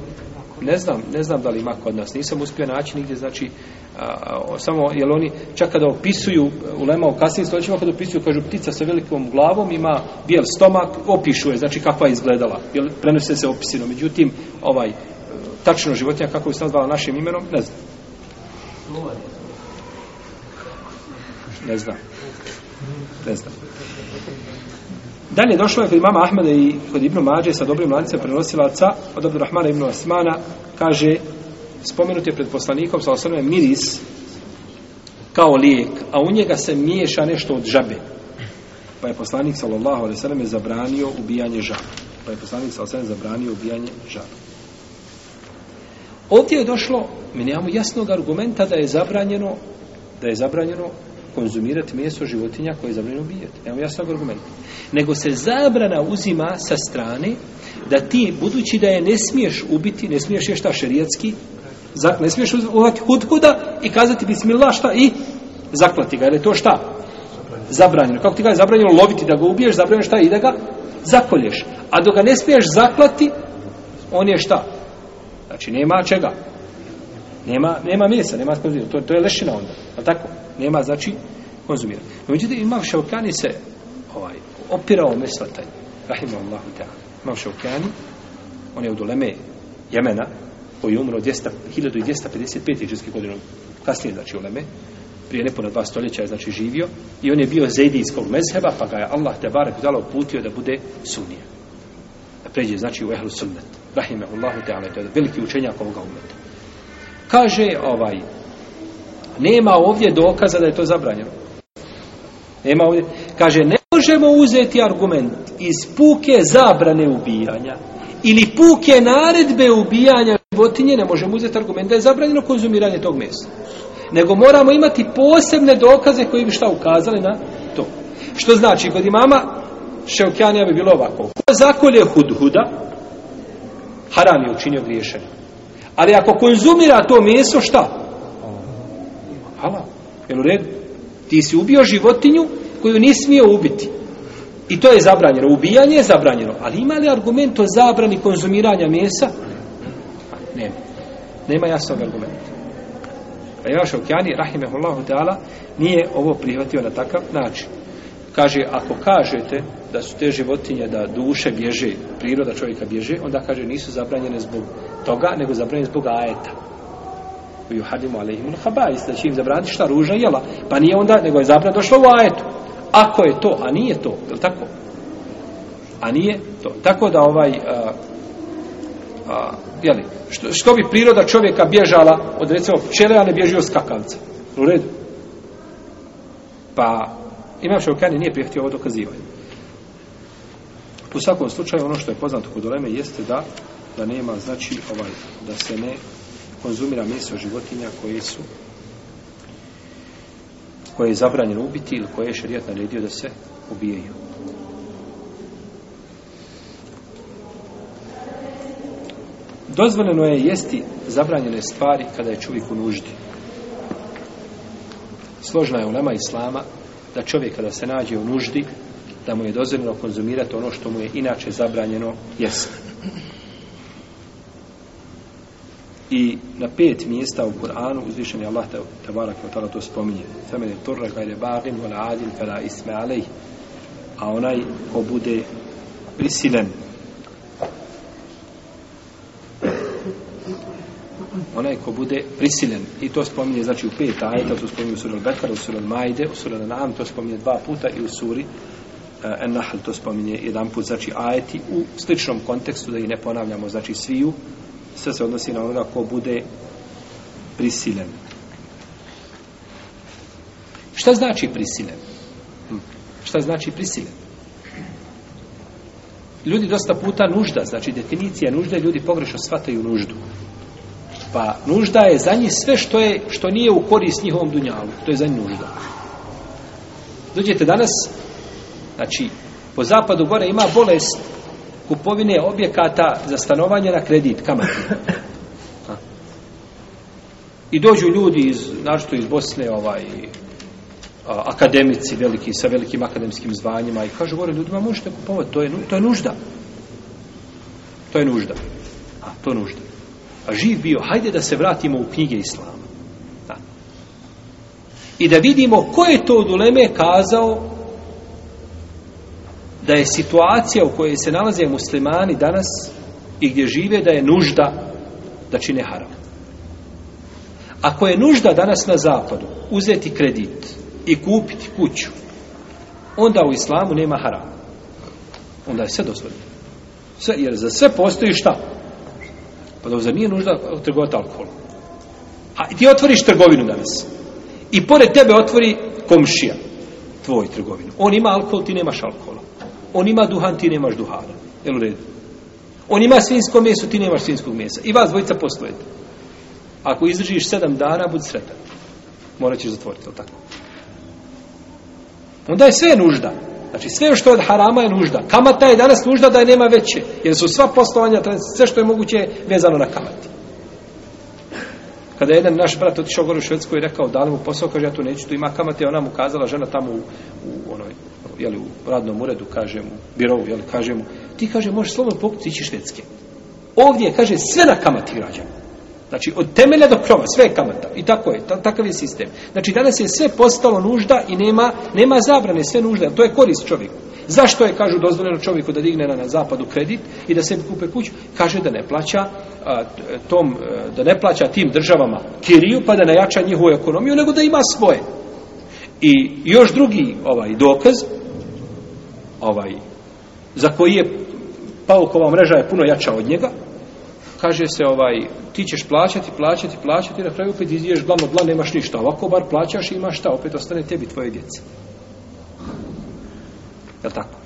ne znam, ne znam da li ima kod nas, nisam uspio naći nigdje, znači, a, a, samo, jel oni, čak kada opisuju, u Lema u kasnim stoljećima, kada opisuju, kažu, ptica sa velikom glavom ima bijel stomak, opišuje, znači, kakva je izgledala, jel, prenose se opisino, međutim, ovaj, tačno životinja, kako bi se nazvala našim imenom, ne znam. Ne znam. Ne znam. Dalje došlo je kod imama Ahmeda i kod Ibnu Mađe sa dobrim lancem prenosilaca od Abdurrahmana Ibnu Asmana kaže spomenut je pred poslanikom sa osnovem miris kao lijek, a u njega se miješa nešto od žabe. Pa je poslanik sallallahu alaihi sallam zabranio ubijanje žabe. Pa je poslanik sallallahu alaihi zabranio ubijanje žabe. Ovdje je došlo, mi nemamo jasnog argumenta da je zabranjeno da je zabranjeno konzumirati meso životinja koje je zabranjeno ubijati. Evo jasno argument. Nego se zabrana uzima sa strane da ti, budući da je ne smiješ ubiti, ne smiješ je šta šerijatski, ne smiješ uvati hudhuda i kazati bismillah šta i zaklati ga. Jer je to šta? Zabranjeno. Kako ti ga je zabranjeno loviti da ga ubiješ, zabranjeno šta i da ga zakolješ. A dok ga ne smiješ zaklati, on je šta? Znači, nema čega. Nema, nema mjesa, nema konzumirati. To, to je lešina onda. Ali tako? Nema, znači, konzumirati. No, međutim, imam Šaukani se ovaj, opirao meslatanje. Rahimu Allahu ta. Imam Šaukani, on je u doleme Jemena, koji je umro 200, 1255. ženske godine, kasnije, znači, u Leme, prije nepuno dva stoljeća je, znači, živio, i on je bio zejdijskog mezheba, pa ga je Allah te barek dala uputio da bude sunija. Da pređe, znači, u ehlu sunnet. Rahimu Allahu ta. To je veliki učenjak ovoga umeta kaže ovaj nema ovdje dokaza da je to zabranjeno nema ovdje kaže ne možemo uzeti argument iz puke zabrane ubijanja ili puke naredbe ubijanja životinje ne možemo uzeti argument da je zabranjeno konzumiranje tog mesa nego moramo imati posebne dokaze koji bi šta ukazali na to što znači kod imama Šeokjanija bi bilo ovako ko zakolje hudhuda haram je učinio griješenje Ali ako konzumira to meso, šta? Hala, je u redu? Ti si ubio životinju koju nisi smio ubiti. I to je zabranjeno. Ubijanje je zabranjeno. Ali ima li argument o zabrani konzumiranja mesa? Nema. Nema jasnog argumenta. A Jevaš Okjani, rahimehullahu ta'ala, nije ovo prihvatio na takav način. Kaže, ako kažete da su te životinje, da duše bježe, priroda čovjeka bježe, onda kaže, nisu zabranjene zbog toga, nego zabranjeni zbog ajeta. Vi uhadimu alejhimul habais, da čim zabraniti šta ruža jela, pa nije onda, nego je zabran došlo u ajetu. Ako je to, a nije to, je li tako? A nije to. Tako da ovaj, a, a, jeli, što, što bi priroda čovjeka bježala od recimo pčele, a ne bježi od skakavca. U redu. Pa, imam što kani, nije prihvatio ovo dokazivanje. U svakom slučaju, ono što je poznato kod Oleme jeste da da nema znači ovaj da se ne konzumira meso životinja koje su koje je zabranjeno ubiti ili koje je šerijat naredio da se ubijaju. Dozvoljeno je jesti zabranjene stvari kada je čovjek u nuždi. Složna je u nama islama da čovjek kada se nađe u nuždi da mu je dozvoljeno konzumirati ono što mu je inače zabranjeno jesti i na pet mjesta u Kur'anu uzvišen je Allah tabarak wa ta'ala to spominje samene turra gajre bagin wala adin fara isme alej a onaj ko bude prisilen onaj ko bude prisilen i to spominje znači u pet ajeta to spominje u suri al-Bekar, u suri al-Majde u suri al-Nam to spominje dva puta i u suri uh, An-Nahl to spominje jedan put znači ajeti u sličnom kontekstu da ih ne ponavljamo znači sviju sve se odnosi na onoga ko bude prisilen. Šta znači prisilen? Hm. Šta znači prisilen? Ljudi dosta puta nužda, znači definicija nužde, ljudi pogrešno shvataju nuždu. Pa nužda je za njih sve što je što nije u korist njihovom dunjalu. To je za njih nužda. Dođete danas, znači, po zapadu gore ima bolest kupovine objekata za stanovanje na kredit, kamatne. I dođu ljudi iz, našto iz Bosne, ovaj, a, akademici veliki, sa velikim akademskim zvanjima i kažu, gore, ljudima možete kupovati, to je, to je nužda. To je nužda. A, to je nužda. A živ bio, hajde da se vratimo u knjige Islama. A. I da vidimo ko je to od uleme kazao da je situacija u kojoj se nalaze muslimani danas i gdje žive da je nužda da čine haram. Ako je nužda danas na zapadu uzeti kredit i kupiti kuću, onda u islamu nema harama. Onda je sve dozvoljeno. Sve, jer za sve postoji šta? Pa da nije nužda trgovati alkohol. A ti otvoriš trgovinu danas. I pored tebe otvori komšija tvoj trgovinu. On ima alkohol, ti nemaš alkohola. On ima duhan, ti nemaš duhana. Jel u redu? On ima svinsko meso, ti nemaš svinskog mesa. I vas dvojica postojete. Ako izdržiš sedam dana, bud sretan. Morat ćeš zatvoriti, ili tako? Onda je sve nužda. Znači, sve što je od harama je nužda. Kamata je danas nužda da je nema veće. Jer su sva poslovanja, sve što je moguće, vezano na kamati. Kada je jedan naš brat otišao gore u Švedsku i rekao, da li mu posao, kaže, ja tu neću, tu ima kamate, ona mu kazala, žena tamo u, u onoj je li, u radnom uredu, kaže mu, birovu, je li, kaže mu, ti kaže, možeš slobodno pokuti ići švedske. Ovdje, kaže, sve na kamati građana. Znači, od temelja do krova, sve je kamata. I tako je, ta, takav je sistem. Znači, danas je sve postalo nužda i nema, nema zabrane, sve nužda, to je korist čovjeku. Zašto je, kažu, dozvoljeno čovjeku da digne na, na zapadu kredit i da sebi kupe kuću? Kaže da ne plaća a, tom, a, e, da ne plaća tim državama kiriju, pa da najača njihovu ekonomiju, nego da ima svoje. I još drugi ovaj dokaz, ovaj, za koji je paukova mreža je puno jača od njega, kaže se, ovaj, ti ćeš plaćati, plaćati, plaćati, na kraju opet izdiješ glavno dla, nemaš ništa. Ovako bar plaćaš i imaš šta, opet ostane tebi, tvoje djece. Je li tako?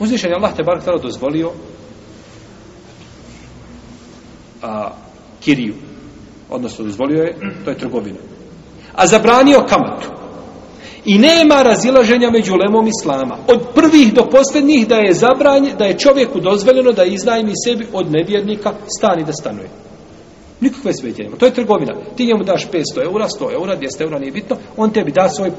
Uzvišen je Allah te bar htjelo dozvolio a, kiriju. Odnosno, dozvolio je, to je trgovina. A zabranio kamatu. I nema razilaženja među lemom islama. Od prvih do posljednjih da je zabranje, da je čovjeku dozvoljeno da iznajmi sebi od nevjernika stani da stanuje. Nikakve sveđe nema. To je trgovina. Ti njemu daš 500 eura, 100 eura, 200 eura, nije bitno, on tebi da svoj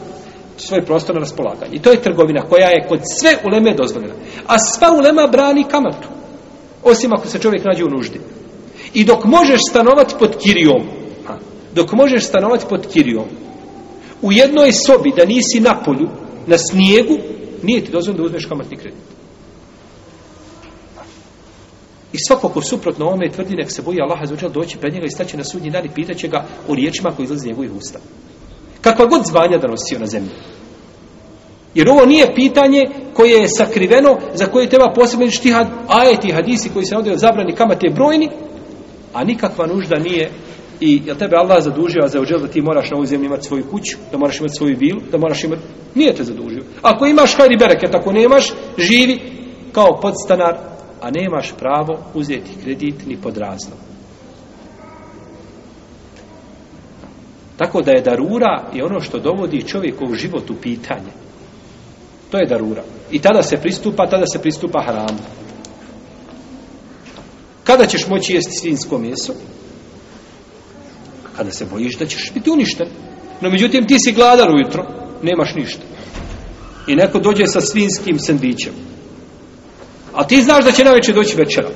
svoj prostor na raspolaganje. I to je trgovina koja je kod sve uleme dozvoljena. A sva ulema brani kamatu. Osim ako se čovjek nađe u nuždi. I dok možeš stanovati pod kirijom, dok možeš stanovati pod kirijom, u jednoj sobi da nisi na polju, na snijegu, nije ti dozvan da uzmeš kamatni kredit. I svako ko suprotno ome tvrdi nek se boji Allaha zvučel doći pred njega i staće na sudnji dan i pitaće ga o riječima koji izlazi njegovih usta. Kakva god zvanja da nosio na zemlji. Jer ovo nije pitanje koje je sakriveno, za koje treba posebno štihad, ajeti i hadisi koji se nadaju zabrani kamate brojni, a nikakva nužda nije I jel tebe Allah zadužio za uđel da ti moraš na ovoj zemlji imati svoju kuću, da moraš imati svoju vilu, da moraš imati... Nije te zadužio. Ako imaš hajri bereket, ako nemaš, živi kao podstanar, a nemaš pravo uzeti kredit ni pod razlom. Tako da je darura i ono što dovodi čovjeku u život u pitanje. To je darura. I tada se pristupa, tada se pristupa hramu. Kada ćeš moći jesti svinsko mjesto? a da se bojiš da ćeš biti uništen. No međutim, ti si gladan ujutro, nemaš ništa. I neko dođe sa svinskim sendićem. A ti znaš da će na večer doći večera.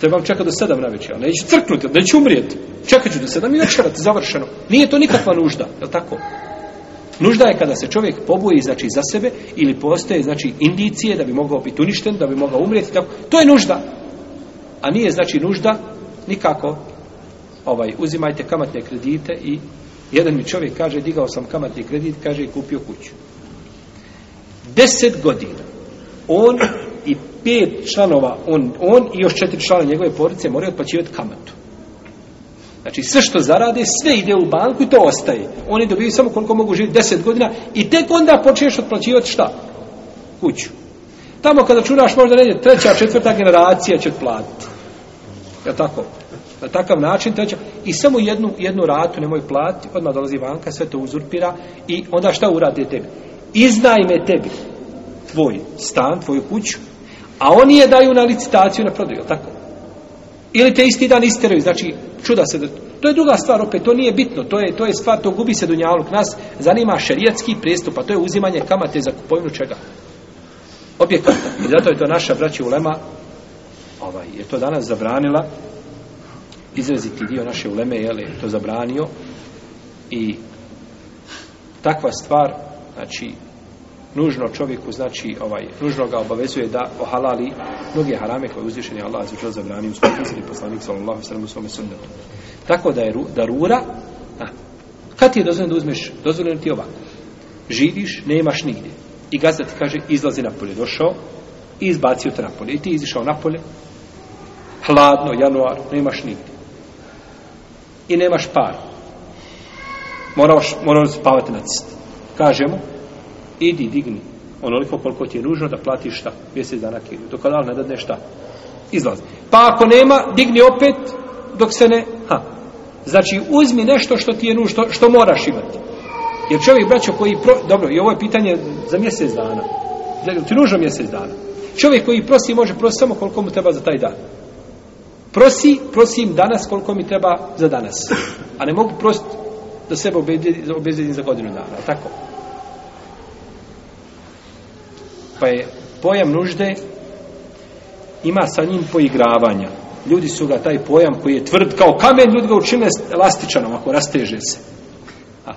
Trebam čekati do sedam na večera. Neću crknuti, neću umrijeti. Čekat ću do sedam i večera, završeno. Nije to nikakva nužda, je tako? Nužda je kada se čovjek pobuje znači, za sebe ili postoje znači, indicije da bi mogao biti uništen, da bi mogao umrijeti. Tako. To je nužda. A nije znači nužda nikako ovaj, uzimajte kamatne kredite i jedan mi čovjek kaže, digao sam kamatni kredit, kaže i kupio kuću. Deset godina on i pet članova, on, on i još četiri člana njegove porodice moraju otpaćivati kamatu. Znači sve što zarade, sve ide u banku i to ostaje. Oni dobiju samo koliko mogu živjeti deset godina i tek onda počneš otplaćivati šta? Kuću. Tamo kada čuraš možda ne, treća, četvrta generacija će platiti. Je tako? na takav način treća i samo jednu jednu ratu nemoj plati odmah dolazi banka sve to uzurpira i onda šta urade tebi iznajme tebi tvoj stan tvoju kuću a oni je daju na licitaciju na prodaju tako ili te isti dan isteraju znači čuda se da to je druga stvar opet to nije bitno to je to je stvar to gubi se dunjaluk nas zanima šerijatski pristup a to je uzimanje kamate za kupovinu čega objekata i zato je to naša braća ulema ovaj je to danas zabranila izraziti dio naše uleme, jel je to zabranio i takva stvar, znači nužno čovjeku, znači ovaj, nužno ga obavezuje da ohalali mnoge harame koje uzvišen je Allah zvučio zabranio u svojom izrazi poslanik sallallahu sallam u svome sunnetu. Tako da je da rura, a, kad ti je dozvoljeno da uzmeš, dozvoljeno ti ovako, živiš, nemaš nigdje. I gazda ti kaže, izlazi napolje, došao i izbacio te napolje. I ti izišao napolje, hladno, januar, nemaš nigdje i nemaš par. Moraš, moraš spavati na cest. Kaže mu, idi, digni. Onoliko koliko ti je nužno da platiš šta, mjesec dana kiriju. Dok ali ne dadne šta, izlazi. Pa ako nema, digni opet, dok se ne, ha. Znači, uzmi nešto što ti je nužno, što, što moraš imati. Jer čovjek, braćo, koji, pro... dobro, i ovo je pitanje za mjesec dana. Znači, ti nužno mjesec dana. Čovjek koji prosi, može prosi samo koliko mu treba za taj dan prosi, prosim danas koliko mi treba za danas. A ne mogu prositi da sebe obezvedim za godinu dana. Tako. Pa je pojam nužde ima sa njim poigravanja. Ljudi su ga taj pojam koji je tvrd kao kamen, ljudi ga učine elastičanom ako rasteže se. A,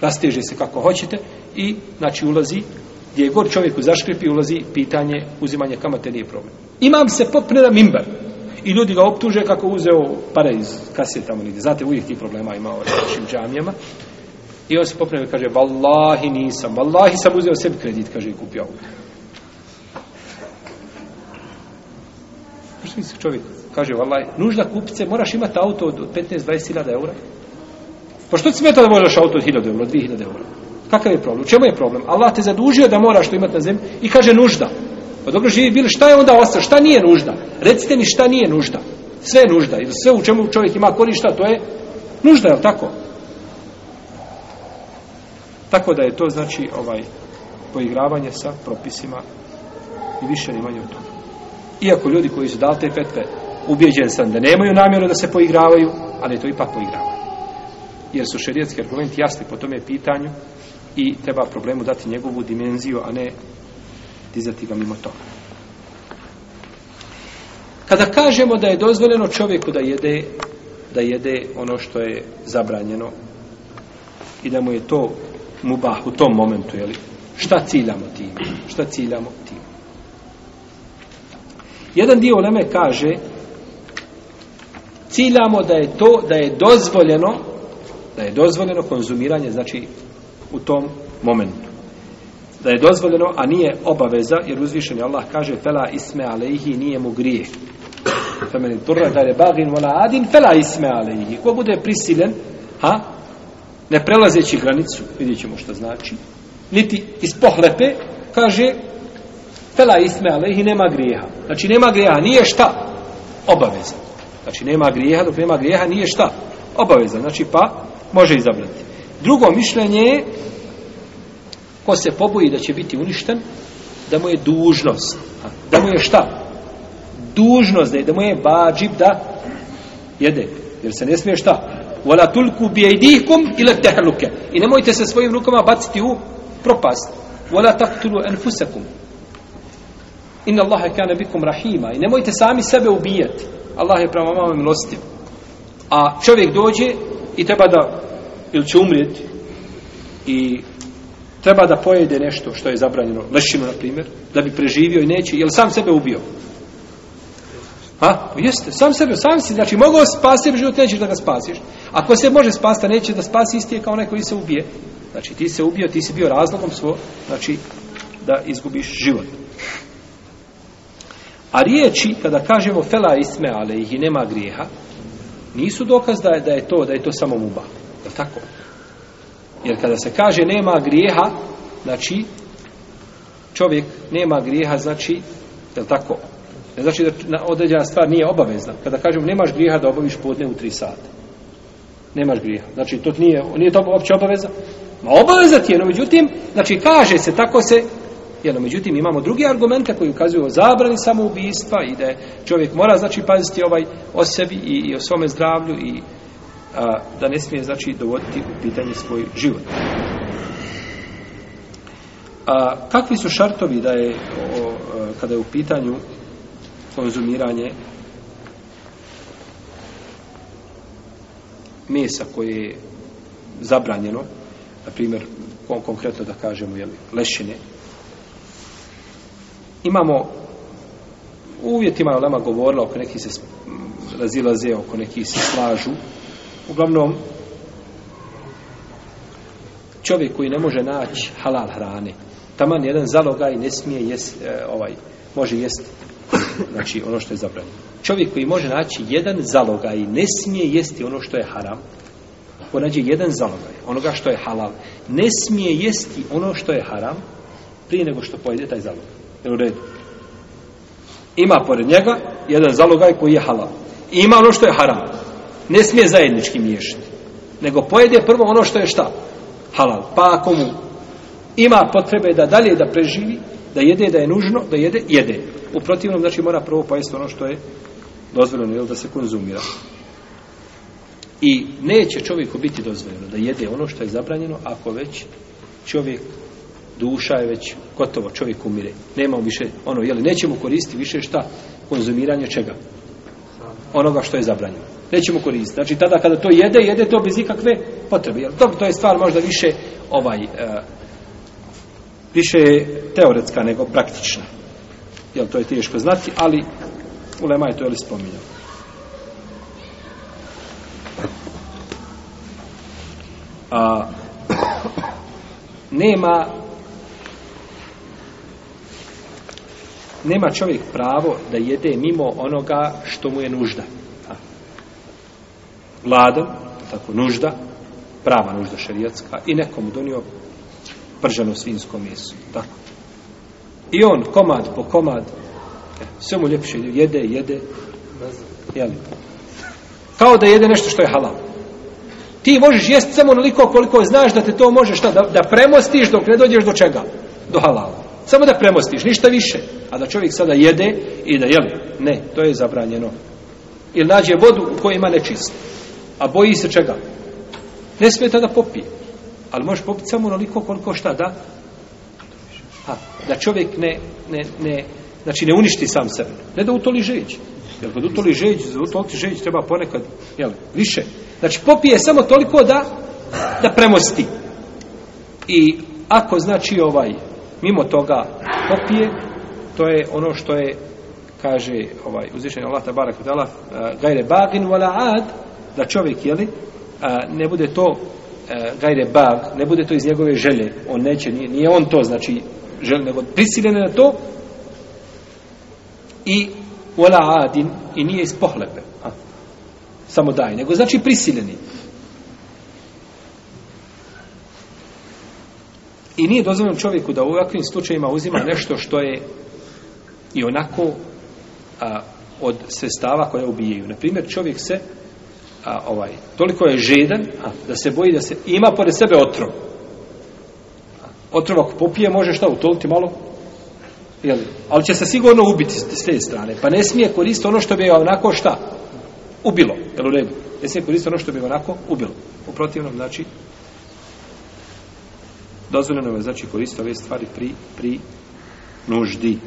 rasteže se kako hoćete i znači ulazi gdje je god čovjeku zaškripi ulazi pitanje uzimanje kamate nije problem. Imam se potpuno na mimbar i ljudi ga optuže kako uzeo pare iz kasije tamo nigdje. Znate, uvijek ti problema ima u našim džamijama. I on se popravio i kaže, vallahi nisam, vallahi sam uzeo sebi kredit, kaže, i kupio auto. Možete misli čovjek? Kaže, vallahi, nužda kupice, moraš imati auto od 15-20 hiljada eura. Pa što ti smeta da možeš auto od 1000 eura, 2000 eura? Kakav je problem? U čemu je problem? Allah te zadužio da moraš to imati na zemlji i kaže, nužda. Pa dobro živi bili, šta je onda ostalo? Šta nije nužda? Recite mi šta nije nužda? Sve je nužda. I sve u čemu čovjek ima korišta, to je nužda, je li tako? Tako da je to, znači, ovaj, poigravanje sa propisima i više ne manje od toga. Iako ljudi koji su dali te petve, ubjeđen sam da nemaju namjeru da se poigravaju, ali je to ipak poigravanje. Jer su šerijetski argumenti jasni po tome pitanju i treba problemu dati njegovu dimenziju, a ne dizati ga mimo toga. Kada kažemo da je dozvoljeno čovjeku da jede, da jede ono što je zabranjeno i da mu je to mubah u tom momentu, jeli? šta ciljamo tim? Šta ciljamo tim? Jedan dio uleme kaže ciljamo da je to da je dozvoljeno da je dozvoljeno konzumiranje znači u tom momentu da je dozvoljeno, a nije obaveza, jer uzvišen je Allah kaže fela isme alehi nije mu grije. Femeni turra da je bagin vola adin fela isme alehi. Ko bude prisilen, ha, ne prelazeći granicu, vidjet ćemo što znači, niti iz pohlepe, kaže fela isme alehi nema grijeha. Znači nema grijeha, nije šta? Obaveza. Znači nema grijeha, dok nema grijeha nije šta? Obaveza. Znači pa može izabrati. Drugo mišljenje je ko se poboji da će biti uništen da mu je dužnost da mu je šta dužnost da je, da mu je bađib da jede jer se ne smije šta wala tulku bi aydikum ila tahluka i nemojte se svojim rukama baciti u propast wala taqtulu anfusakum inna allaha kana bikum rahima i nemojte sami sebe ubijati allah je prema vama milostiv a čovjek dođe i treba da ili će umrijeti i treba da pojede nešto što je zabranjeno, lešinu na primjer, da bi preživio i neće, jel sam sebe ubio? Ha? O, jeste, sam sebe, sam si, znači mogu spasiti, jer život nećeš da ga spasiš. Ako se može spasta, neće da spasi isti je kao onaj koji se ubije. Znači ti se ubio, ti si bio razlogom svo, znači da izgubiš život. A riječi, kada kažemo fela isme, ale ih i nema grijeha, nisu dokaz da je, da je to da je to samo muba. Je tako? Jer kada se kaže nema grijeha, znači čovjek nema grijeha, znači, je tako? Ne znači da na određena stvar nije obavezna. Kada kažemo nemaš grijeha da obaviš podne u tri sata. Nemaš grijeha. Znači, to nije, nije to opće obaveza. Ma obaveza ti je, no međutim, znači, kaže se, tako se, jedno, međutim, imamo drugi argumente koji ukazuju o zabrani samoubistva i da čovjek mora, znači, paziti ovaj o sebi i, i o svome zdravlju i a, da ne smije znači dovoditi u pitanje svoj život. A kakvi su šartovi da je o, a, kada je u pitanju konzumiranje mesa koje je zabranjeno, na primjer kon konkretno da kažemo je lešine. Imamo uvjetima je Lema govorila oko nekih se razilaze, oko nekih se slažu, uglavnom čovjek koji ne može naći halal hrane taman jedan zalogaj ne smije jest e, ovaj može jesti znači ono što je zabranjeno čovjek koji može naći jedan zalogaj ne smije jesti ono što je haram ko nađe jedan zalogaj onoga što je halal ne smije jesti ono što je haram prije nego što pojede taj zalogaj jer u redu ima pored njega jedan zalogaj koji je halal ima ono što je haram ne smije zajednički miješati nego pojede prvo ono što je šta halal, pa ako mu ima potrebe da dalje da preživi da jede da je nužno, da jede, jede u protivnom znači mora prvo pojesti ono što je dozvoljeno ili da se konzumira i neće čovjeku biti dozvoljeno da jede ono što je zabranjeno ako već čovjek duša je već gotovo, čovjek umire. Nema više ono, jeli, neće mu koristi više šta? Konzumiranje čega? Onoga što je zabranjeno nećemo koristiti. Znači tada kada to jede, jede to bez ikakve potrebe. Jel? To, to je stvar možda više ovaj uh, više teoretska nego praktična. Jel to je teško znati, ali Ulema je to ili spominjao. A, nema nema čovjek pravo da jede mimo onoga što mu je nužda gladan, tako nužda, prava nužda šerijatska, i nekomu donio prženo svinsko meso. Tako. I on komad po komad, e, sve mu ljepše jede, jede, jeli. Kao da jede nešto što je halal. Ti možeš jesti samo onoliko koliko znaš da te to možeš da, da premostiš dok ne dođeš do čega? Do halala. Samo da premostiš, ništa više. A da čovjek sada jede i da, jeli, ne, to je zabranjeno. Ili nađe vodu u kojoj ima nečisto. A boji se čega? Ne smije to da popije. Ali možeš popiti samo onoliko koliko šta da? Ha, da čovjek ne, ne, ne, znači ne uništi sam sebe. Ne da utoli žeć. Jer kad utoli žeć, za utoli žeć treba ponekad, jel, više. Znači popije samo toliko da, da premosti. I ako znači ovaj, mimo toga popije, to je ono što je kaže ovaj uzvišeni Allah tabarak ve taala gaire bagin wala ad da čovjek, jeli, a, ne bude to a, e, gajre bag, ne bude to iz njegove želje, on neće, nije, nije on to, znači, želje, nego prisiljene na to, i ola adin, i nije iz pohlepe, a, samo daj, nego znači prisiljeni. I nije dozvoljeno čovjeku da u ovakvim slučajima uzima nešto što je i onako a, od sestava koje ubijaju. Naprimjer, čovjek se a, ovaj, toliko je žedan a, da se boji da se ima pored sebe otrov. Otrov ako popije može šta utoliti malo? Jel? Ali će se sigurno ubiti s te strane. Pa ne smije koristiti ono što bi onako šta? Ubilo. Jel u nebu? Ne smije koristiti ono što bi onako ubilo. U protivnom znači dozvoljeno je znači koristiti ove stvari pri, pri nuždi.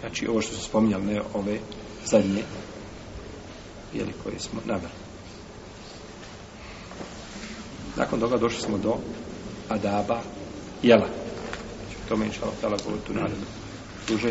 Znači ovo što su spominjali ne ove zadnje ili koje smo nabrali. Nakon toga došli smo do Adaba Jela. Znači, to mi je inšalav tala govoriti u narednom služenju.